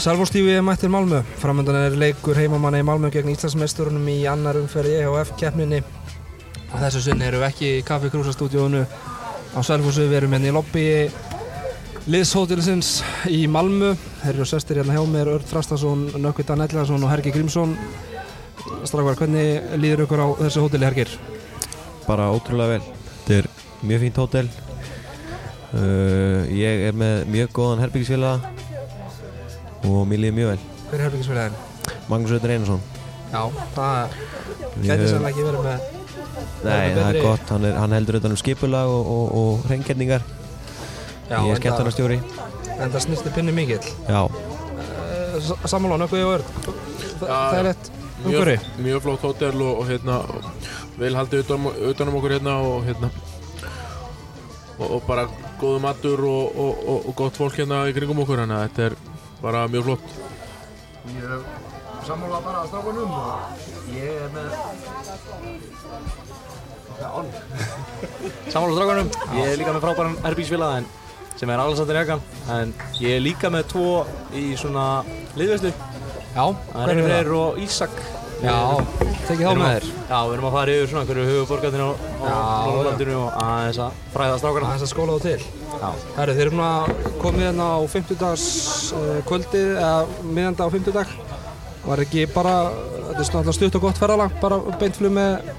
Salvórstífi mættir Malmö. Framöndan er leikur heimamanna í Malmö gegn Íslandsmeisturunum í annar umferði EHF keppninni. Þessu sinni erum við ekki í Kaffi Krúsa stúdíónu á Salfórsu. Við erum hérna í lobby liðshótelsins í Malmö. Þeir eru sestir hérna hjá mér, Örd Þrastarsson, Nökkvi Dan Ellarsson og Hergi Grímsson. Strákvar, hvernig líður ykkur á þessu hóteli, Hergir? Bara ótrúlega vel. Þetta er mjög fínt hótel. Uh, ég er með mjög góðan herbyggisfélaga og mér líður mjög vel. Hver er herbyggisfélagin? Magnús Öður Einarsson. Já, það höfum- sannlega ekki verið með Nei, það er gott. Hann, er, hann heldur utan um skipulag og, og, og hreingerningar. Já, ég er skemmtarnastjóri. En það snýsti pinni mikill. Já, Sammála, nökkvið og Örd. Það er eitt umhverfi. mjög, mjög flott hótel og, og hérna vel haldið utan, utanum okkur hérna og hérna og, og bara góðu matur og, og, og, og gott fólk hérna í kringum okkur þannig að þetta er bara mjög flott. Ég sammála bara að strákunum og ég er með Sammála strákunum, ég er líka með frábæran herbísfélag sem er Alexander Jagan en ég er líka með tvo í svona liðvestu það? Freyr og Ísak Já, tekið þá með þér Já, við erum að fara yfir svona hverju höfuborgarnir á, Norrlandinu og aðeins að fræða strákana. Aðeins að skóla þú til. Já. Herru, þeir eru núna komið hérna á 50 dags uh, kvöldið eða miðjanda á 50 dag Var ekki bara, þetta er svona alltaf stutt og gott ferðalag bara beint flug með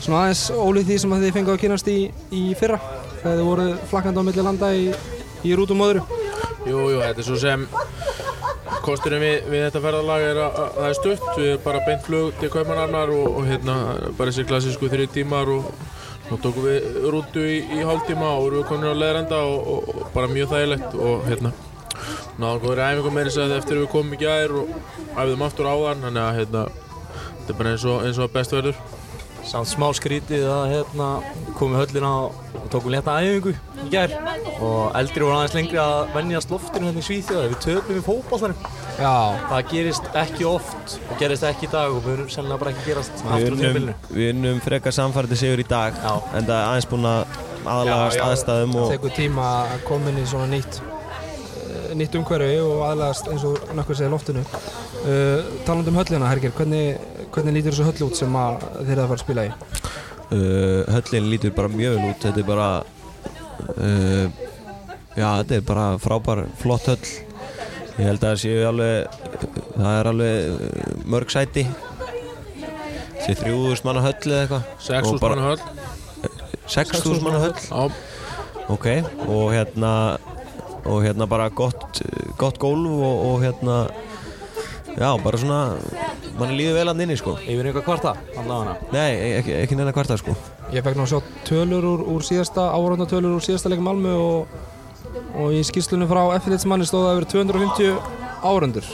svona aðeins ólíð því sem að þið fengið að kynast í, í fyrra þegar þið voru flakkandi á milli landa í, í rútum og öðru. Jú, jú, þetta er svo sem kosturinn við, við þetta ferðalag er að, að það er stutt. Við erum bara beint flug til Kaupanarnar og, og hérna bara þessi klassísku þrjir tímar og nú tókum við rútu í, í hálftíma og erum við komin á leðrenda og, og, og bara mjög þægilegt og hérna náðum góður æfingu meira þess að eftir við komum í gær og æfðum aftur á þann þannig að hérna þetta er bara eins og, eins best verður. Samt smá skrítið að hérna komum við höllina og tókum létta æfingu í gær. Og eldri voru aðeins lengri að vennjast loftinu hérna í Svíþjóða við töpum í fótballtarum Já, Það gerist ekki oft og gerist ekki í dag og við erum sennilega bara ekki gerast við aftur á unnum, tímabilinu við unnum frekar samfærdi sigur í dag Já. en það er aðeins búin að aðlagast aðstæðum og tekur tíma að koma inn í svona nýtt eh, nýtt umhverfi og aðlagast eins og nokkur segir loftinu. Uh, talandi um höllina, Herger, hvernig, hvernig lítur þessu höll út sem að þeir eru að fara að spila í? uh, höllin lítur bara mjög vel út þetta er bara uh, já, þetta er bara frábær flott höll. Ég held að það séu alveg það er alveg uh, mörg sæti. Sé 3000 manna höll eða eitthvað. 6 Og bara- manna höll. 6000 manna höll? Já, ok, og hérna og hérna bara gott gott gólf og, og hérna já, bara svona mann líður vel að inni sko. Yfir einhver kvarta, allavega. Nei, ekki, ekki neina kvarta sko Ég fekk nú að sjá tölur úr, úr síðasta áhörðna tölur úr síðasta leikum Malmö og, og í skýrslunum frá F1-manni stóð að vera 250 áhörðundur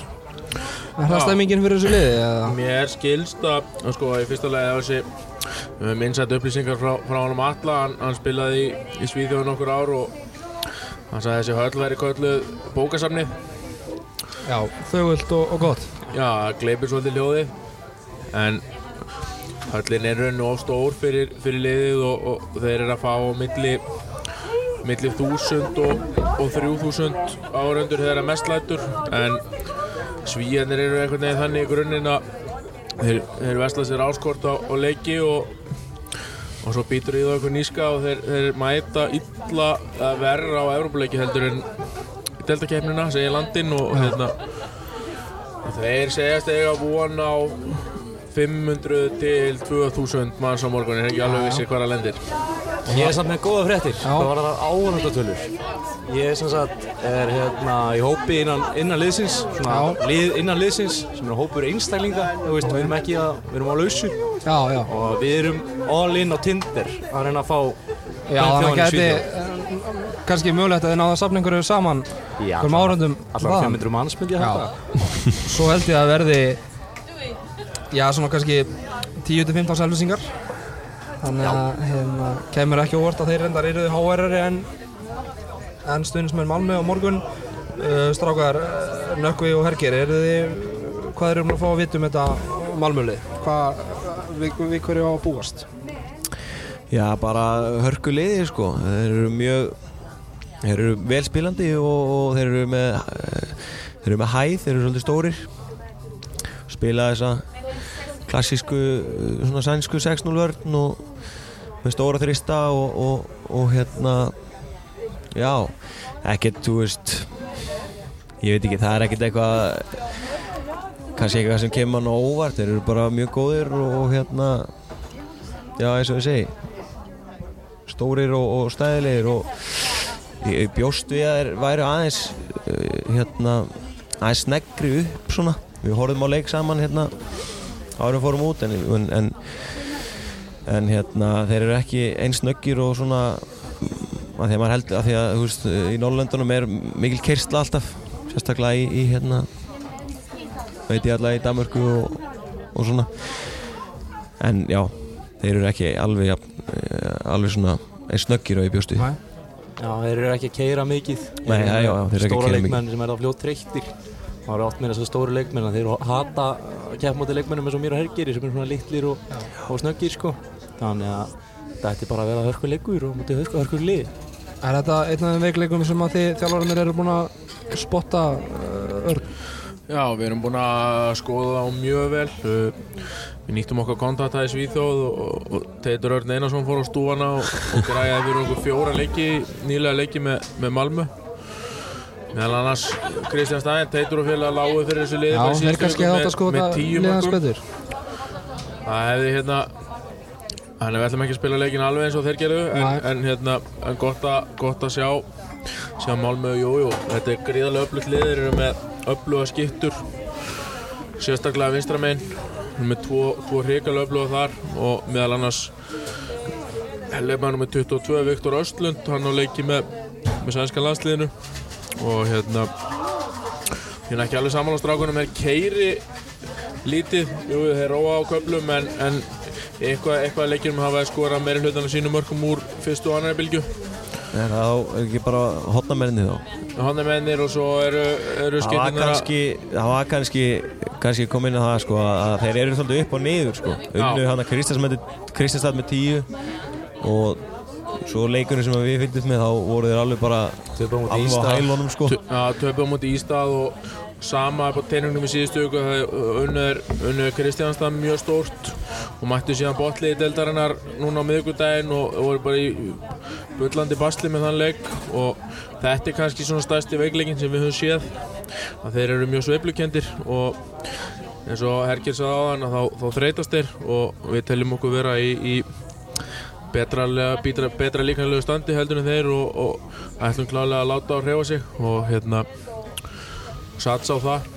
Er það Já. stemmingin fyrir þessu liði? Eða? Mér skilst að, að sko, í fyrsta lagi á þessi við höfum innsætt upplýsingar frá, frá honum Alla, hann, hann spilaði í, í Svíþjóðu nokkur ár og hann sagði að þessi höll væri kölluð bókasafnið. Já, þögult og, og gott Já, gleipir svolítið hljóðið, en höllin er raun og stór fyrir, fyrir liðið og, og þeir eru að fá milli, milli þúsund og, þrjú þúsund árundur þegar að mest lætur, en Svíjarnir eru einhvern veginn þannig í grunninn að þeir, þeir vesla sér áskort á, á leiki og, og svo býtur í það einhver níska og þeir, þeir mæta illa eða verra á Evrópuleiki heldur en í deltakeppnina, segir landinn og hérna þeir segjast eiga von á 500 til 2000 manns á morgun, ég er ekki alveg vissi hvað það lendir Ég er samt með góða fréttir Já. Hvað var það áhörndatölur? Ég er sem sagt er hérna í hópi innan, innan liðsins svona Já. lið innan liðsins sem er hópur einstaklinga þú veist, við erum ekki að, við erum á lausu Já, já og við erum all in á Tinder að reyna að fá Já, þannig gæti Svíþjóð. eh, kannski mögulegt að þið náðu að safna einhverju saman Já, hverjum áhörðum Allar 500 manns myndi ég Já. halda Svo held ég að verði Já, svona kannski 10-15 selvisingar Þannig að hérna, kemur ekki óvart að þeir reyndar eruðu HR-eri en, en stuðnismenn Malmö á morgun uh, Strákar, uh, Nökkvi og Hergir eru þið, hvað eru um að fá að vita um þetta Malmölið? Hvað, við, við hverju á að búast? Já, bara hörkuliði sko Þeir eru mjög Þeir eru velspilandi og, og þeir eru með eh, þeir eru með hæð, þeir eru svolítið stórir spila þessa klassísku uh, svona sænsku 6-0 vörn og með stóra þrista og, og, og hérna já, ekkert, þú veist ég veit ekki, það er ekkert eitthvað kannski eitthvað sem kemur mann á óvart þeir eru bara mjög góðir og, og hérna já, eins og ég segi stórir og, stæðilegir og ég, bjóst við að þeir væri aðeins uh, hérna aðeins sneggri upp svona. Við horfum á leik saman hérna árum fórum út en, en, en, en hérna þeir eru ekki eins snöggir og svona að því að maður heldur að því að þú veist í Norrlöndunum er mikil kersla alltaf sérstaklega í, í hérna veit ég alltaf í Danmörku og, og svona en já, þeir eru ekki alveg jafn- eh, alveg svona eins snöggir og ég bjóst við Nei. Já, þeir eru ekki að keira mikið Nei, já, já, þeir eru ekki að Stóra keyra mikið. leikmenn sem er á fljótt treyttir Það eru oft meira þessar stóru leikmenn að þeir hata að keppa móti leikmennum eins og mér og Hergeri sem er svona litlir og, og snöggir sko Þannig að þetta ætti bara að vera hörku leikur og móti hörku, hörku lið Er þetta einn af þeim veikleikum sem að þið þjálfararnir eru búin að spotta uh, örn? Já, við erum búin að skoða það mjög vel. Við nýttum okkar kontakta í Svíþjóð og, og Teitur Örn Einarsson fór á stúana og, og græði fyrir okkur fjóra leiki, nýlega leiki með, með Malmö. Meðal annars Kristján Stæn, Teitur og félag lágu fyrir þessu liði Já, þeir kannski átt að tíu liðans betur. Það hefði hérna Þannig við ætlum ekki að spila leikin alveg eins og þeir gerðu en, en hérna, en gott, að, gott að sjá sjá Malmö, jú, jú. Þetta er gríðarlega öflugt lið, þeir eru með öfluga skiptur sérstaklega vinstramein með tvo, tvo hrikalega öfluga þar og meðal annars leifmæður með 22, Viktor Östlund hann á leiki með, með sænska landsliðinu og hérna er ekki alveg saman á strákunum er keiri lítið, jú þeir róa á köflum en, en eitthvað, eitthvað leikjum hafa skorað meira hlutan af sínum mörgum úr fyrstu og annari bylgju. Er það er ekki bara hotnamenninni þá? Hann er mennir og svo eru, eru kannski það var kannski kannski kom inn á það sko að þeir eru svolítið upp og niður sko. Unnu hann að Kristjánstad með tíu og svo leikunum sem við fylgdum með þá voru þeir alveg bara alveg á hælunum sko. Töpum mútið Ístað og sama upp á teiningnum í síðustu viku það unnur, unnur Kristjánstad mjög stórt og mættu síðan botli í deldarinnar núna á miðvikudaginn og voru bara í bullandi basli með þann leik og þetta er kannski svona stærsti veikleikin sem við höfum séð að þeir eru mjög sveiflukendir og eins og Hergir sagði á hann þá, þá þreytast þeir og við teljum okkur vera í, í betra, betra, betra líkanlegu standi heldur en þeir og, og ætlum klálega að láta á að hreyfa sig og hérna satsa á það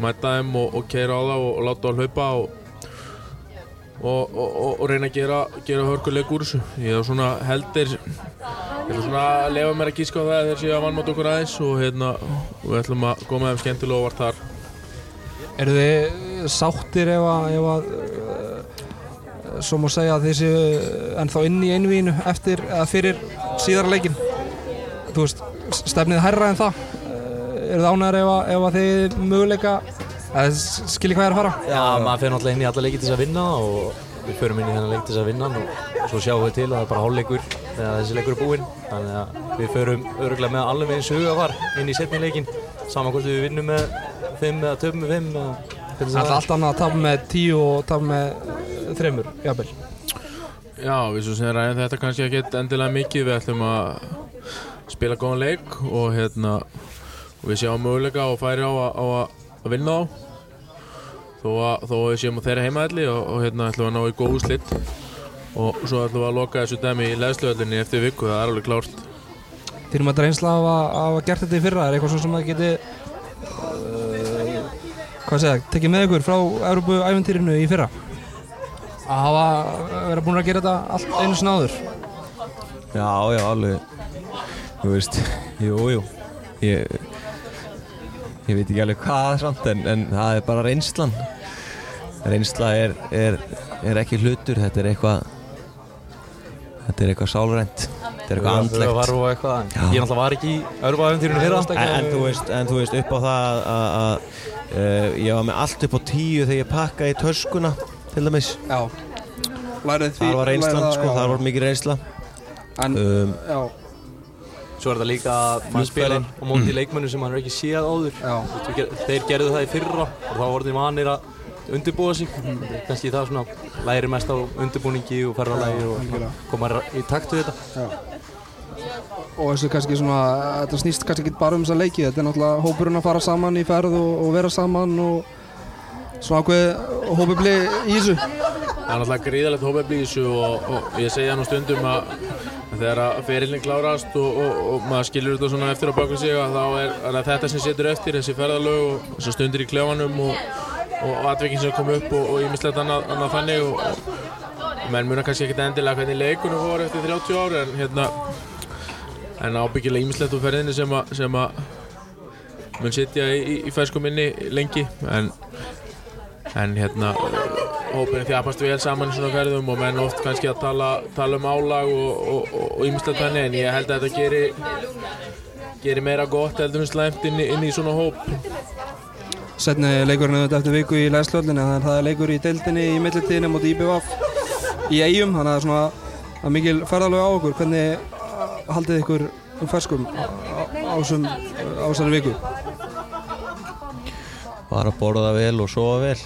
mæta þeim og, og keira á það og, og láta á að hlaupa og, og, og reyna að gera, gera hörkuleik úr þessu. Ég er svona heldir ég er svona að lefa mér að gíska á það að þeir séu að vannmáta okkur aðeins og hérna og við ætlum að koma þeim skemmtilega óvart þar. Eru þið sáttir ef að, ef að svo má segja að þið séu ennþá inn í einvíinu eftir eða fyrir síðara leikin? Þú veist, stefnið hærra en það? Uh, eru þið ánæður ef, ef að þið möguleika eða skiljið hvað er að fara? Já, maður fer náttúrulega inn í alla leiki til þess að vinna og við förum inn í þennan leik til þess að vinna og svo sjáum við til að það er bara hálfleikur þegar þessi leikur er búinn þannig að við förum öruglega með alveg eins hugafar inn í setni leikin saman hvort við vinnum með 5 eða töfum með 5 eða hvernig Það sem er allt annað að tapa með tíu og tapa með þremur, jafnvel. Já, við svo sem ræðum þetta kannski ekkert endilega mikið. Við ætlum að spila góðan leik og hérna og við sjáum möguleika og færi á að, á vinna þá. Þó að, þó að við séum á þeirra heimaðalli og, og hérna ætlum við að ná í góðu slitt og svo ætlum við að loka þessu dæmi í leðsluöllinni eftir viku, það er alveg klárt. Þínum að reynsla af að að hafa gert þetta í fyrra, er eitthvað svona sem það geti uh, hvað segja, tekið með ykkur frá Európu æventýrinu í fyrra að hafa verið búin að gera þetta allt einu sinni áður? Já já alveg. Þú veist jú jú. Ég ég veit ekki alveg hvað samt en, en það er bara reynslan. Reynsla er, er, er ekki hlutur þetta er eitthvað þetta er eitthvað sálrænt þetta er eitthvað andlegt. eitthvað. Ég náttúrulega var ekki í örfaðumþýrinu fyrra. En, en, þú veist, en þú veist upp á það að, að, að uh, ég var með allt upp á tíu þegar ég pakkaði í töskuna til dæmis Já, lærið því þar var reynslan það, sko, já. þar var mikið reynsla En, um, já Svo er þetta líka að maður spilar á móti leikmönnum sem hann er ekki séð áður. Já. Þú ger- Þeir gerðu það í fyrra og þá voru þeir vanir að undirbúa sig. Kannski það svona læri mest á undirbúningi og ferðalagi og algjörlega. koma í takt við þetta. og þessu kannski svona, þetta snýst kannski ekki bara um þessa leiki, þetta er náttúrulega hópurinn að fara saman í ferð og, og vera saman og svona ákveð hópubli í þessu. Það er náttúrulega gríðalegt hópefli í þessu og, og ég segja nú stundum að þegar að ferillin klárast og, og, og maður skilur þetta svona eftir á baka sig að þá er, er þetta sem situr eftir, þessi ferðalög og þessar stundir í klefanum og, atvikin sem kom upp og ímislegt annað, annað þannig og, menn muna kannski ekkert endilega hvernig leikunum voru eftir 30 ári en hérna en ábyggilega ímislegt úr ferðinni sem að sem að mun sitja í, í, í fersku minni lengi en en hérna hópurinn þjapast vel saman í svona ferðum og menn oft kannski að tala, tala um álag og ýmislegt þannig en ég held að þetta geri geri meira gott heldur en slæmt inn, í- inn í svona hóp Setni leikurinn auðvitað eftir viku í læðslöldinni, þannig að það er leikur í deildinni í millitíðinni mot IBVF í eigum, þannig að það er svona er mikil ferðalög á okkur. Hvernig haldið ykkur um ferskum á, þessari viku? Bara borða vel og sofa vel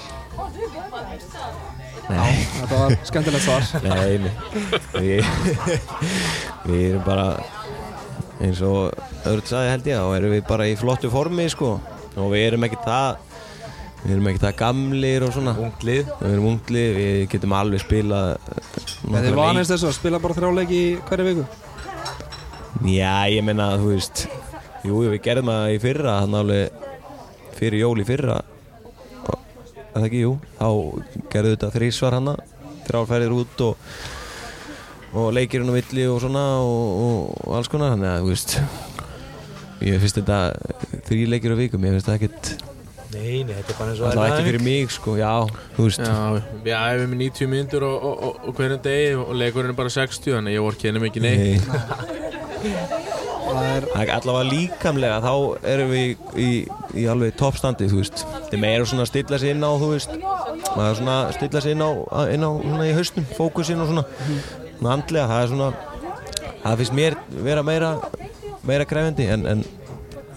Þetta var skemmtilegt svar. nei, nei. Við, við erum bara eins og öðru sagði held ég þá erum við bara í flottu formi sko og við erum ekki það við erum ekki það gamlir og svona Unglið. við erum unglið, við getum alveg spilað nokkra þið vanist þessu að spila bara þrjá leiki í hverju viku? Já, ég menna þú veist Jú, við gerðum það í fyrra Þannig alveg fyrir jól í fyrra og, Er það ekki, jú. Þá gerðum við þetta þrísvar hana. Þrjálfærir út og og leikirinn á villi og svona og, og, alls konar, þannig að þú veist ég finnst þetta þrý leikir á vikum, ég finnst það ekkert Nei, nei, þetta er bara eins og alltaf ekki fyrir mig, sko, já, þú veist. Já, við æfum í 90 myndur og, og, og, og hverjum degi og leikurinn er bara 60 þannig að ég vorki henni mikið neitt Það er, Það er allavega líkamlega þá erum við í, í, í alveg toppstandi þú veist. Þetta er meira svona að stilla sig inn á þú veist. Maður er svona að stilla sig inn á, inn á svona í haustum, fókusinn og svona. Svona andlega, það er svona það finnst mér vera meira meira krefendi en, en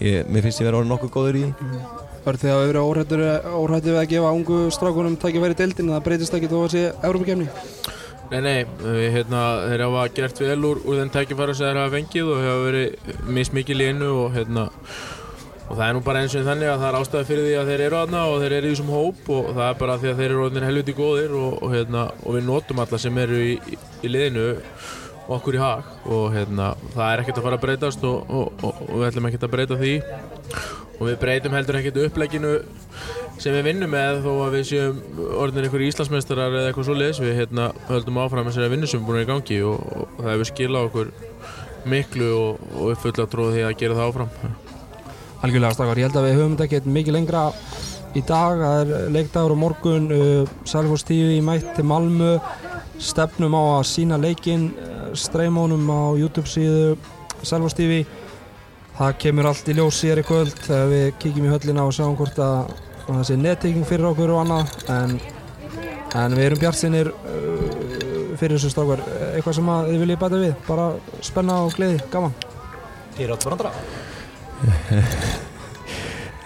ég, mér finnst ég vera orðið nokkuð góður í því. Verður þið að vera óhrættur við að gefa ungu strákunum tækifæri í deildinni, það breytist ekki þó að sé Európa-kemni? Nei, nei, hérna, þeir hafa gert vel úr, úr þenn tækifæra sem þeir hafa fengið og hafa verið mismikið línu og hérna og það er nú bara eins og þannig að það er ástæði fyrir því að þeir eru aðna og þeir eru í þessum hóp og það er bara því að þeir eru orðinir helviti góðir og, og, hérna, og við notum alla sem eru í, í, í liðinu okkur í hag og hérna, það er ekkert að fara að breytast og, og, og við ætlum ekkert að breyta því og við breytum heldur ekkert upplegginu sem við vinnum með þó að við séum orðinir einhverjir Íslandsmeistarar eða eitthvað svo leiðis við hérna, höldum áfram þessari vinnu sem er búin í gangi og, og það hefur skilað okkur miklu og, og við fulla tróð því að gera það áfram. Algjörlega strákar, ég held að við höfum þetta ekkert mikið lengra í dag, það er leikdagur og morgun, uh, Salfors TV mætt til Malmö, stefnum á að sína leikinn, uh, streymónum á YouTube síðu Salfors TV, það kemur allt í ljós sér í kvöld þegar við kíkjum í höllina og sjáum hvort að, að það sé netteking fyrir okkur og annað, en, en við erum bjartsinir uh, fyrir þessu strákar, eitthvað sem að þið viljið bæta við, bara spenna og gleði, gaman. Hér átt varandra.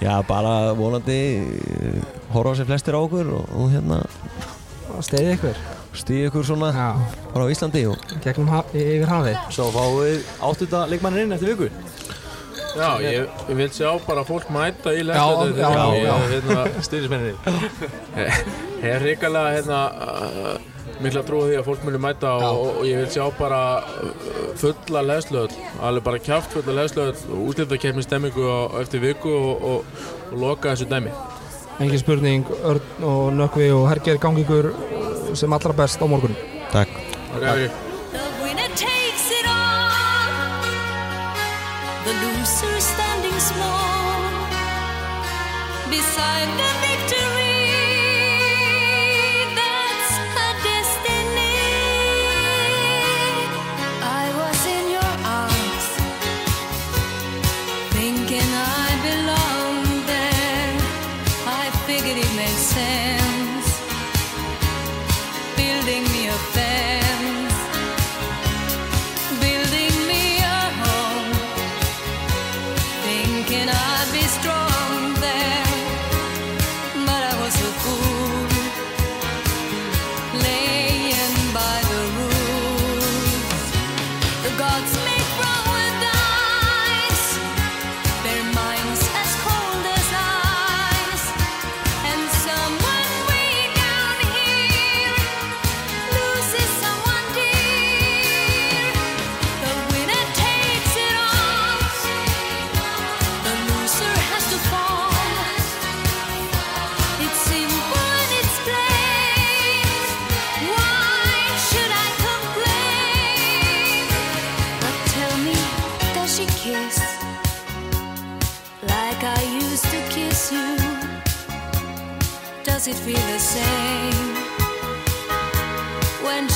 Já, bara vonandi eh, horfa sér flestir á okkur og, og hérna Steiði ykkur. stíði ykkur svona Já. bara á Íslandi og gegnum ha yfir hafið Svo fáum við áttunda leikmanninn inn eftir viku. Já, ég, ég vil sjá bara fólk mæta í já. hérna, Styrnismenninni. Ég er hrikalega hérna, mikla trú því að fólk muni mæta og, og, ég vil sjá bara uh, fulla leðslöð, alveg bara kjáft fulla leðslöð og útlýftakefni stemmingu á, eftir viku og, og, og loka þessu dæmi. engin spurning, Örn og Nökkvi og Herger gangi ykkur uh, sem allra best á morgun takk Okay. The loser standing small beside the victory.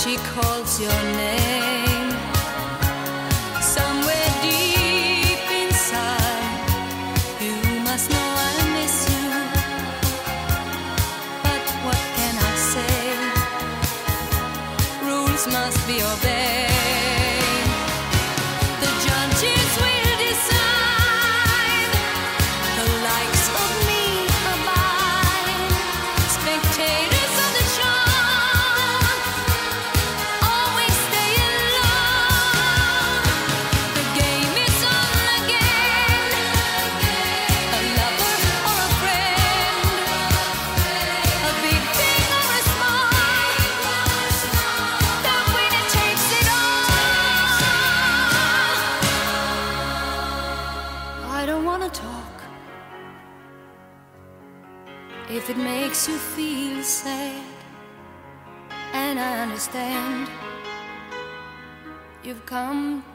she calls your name.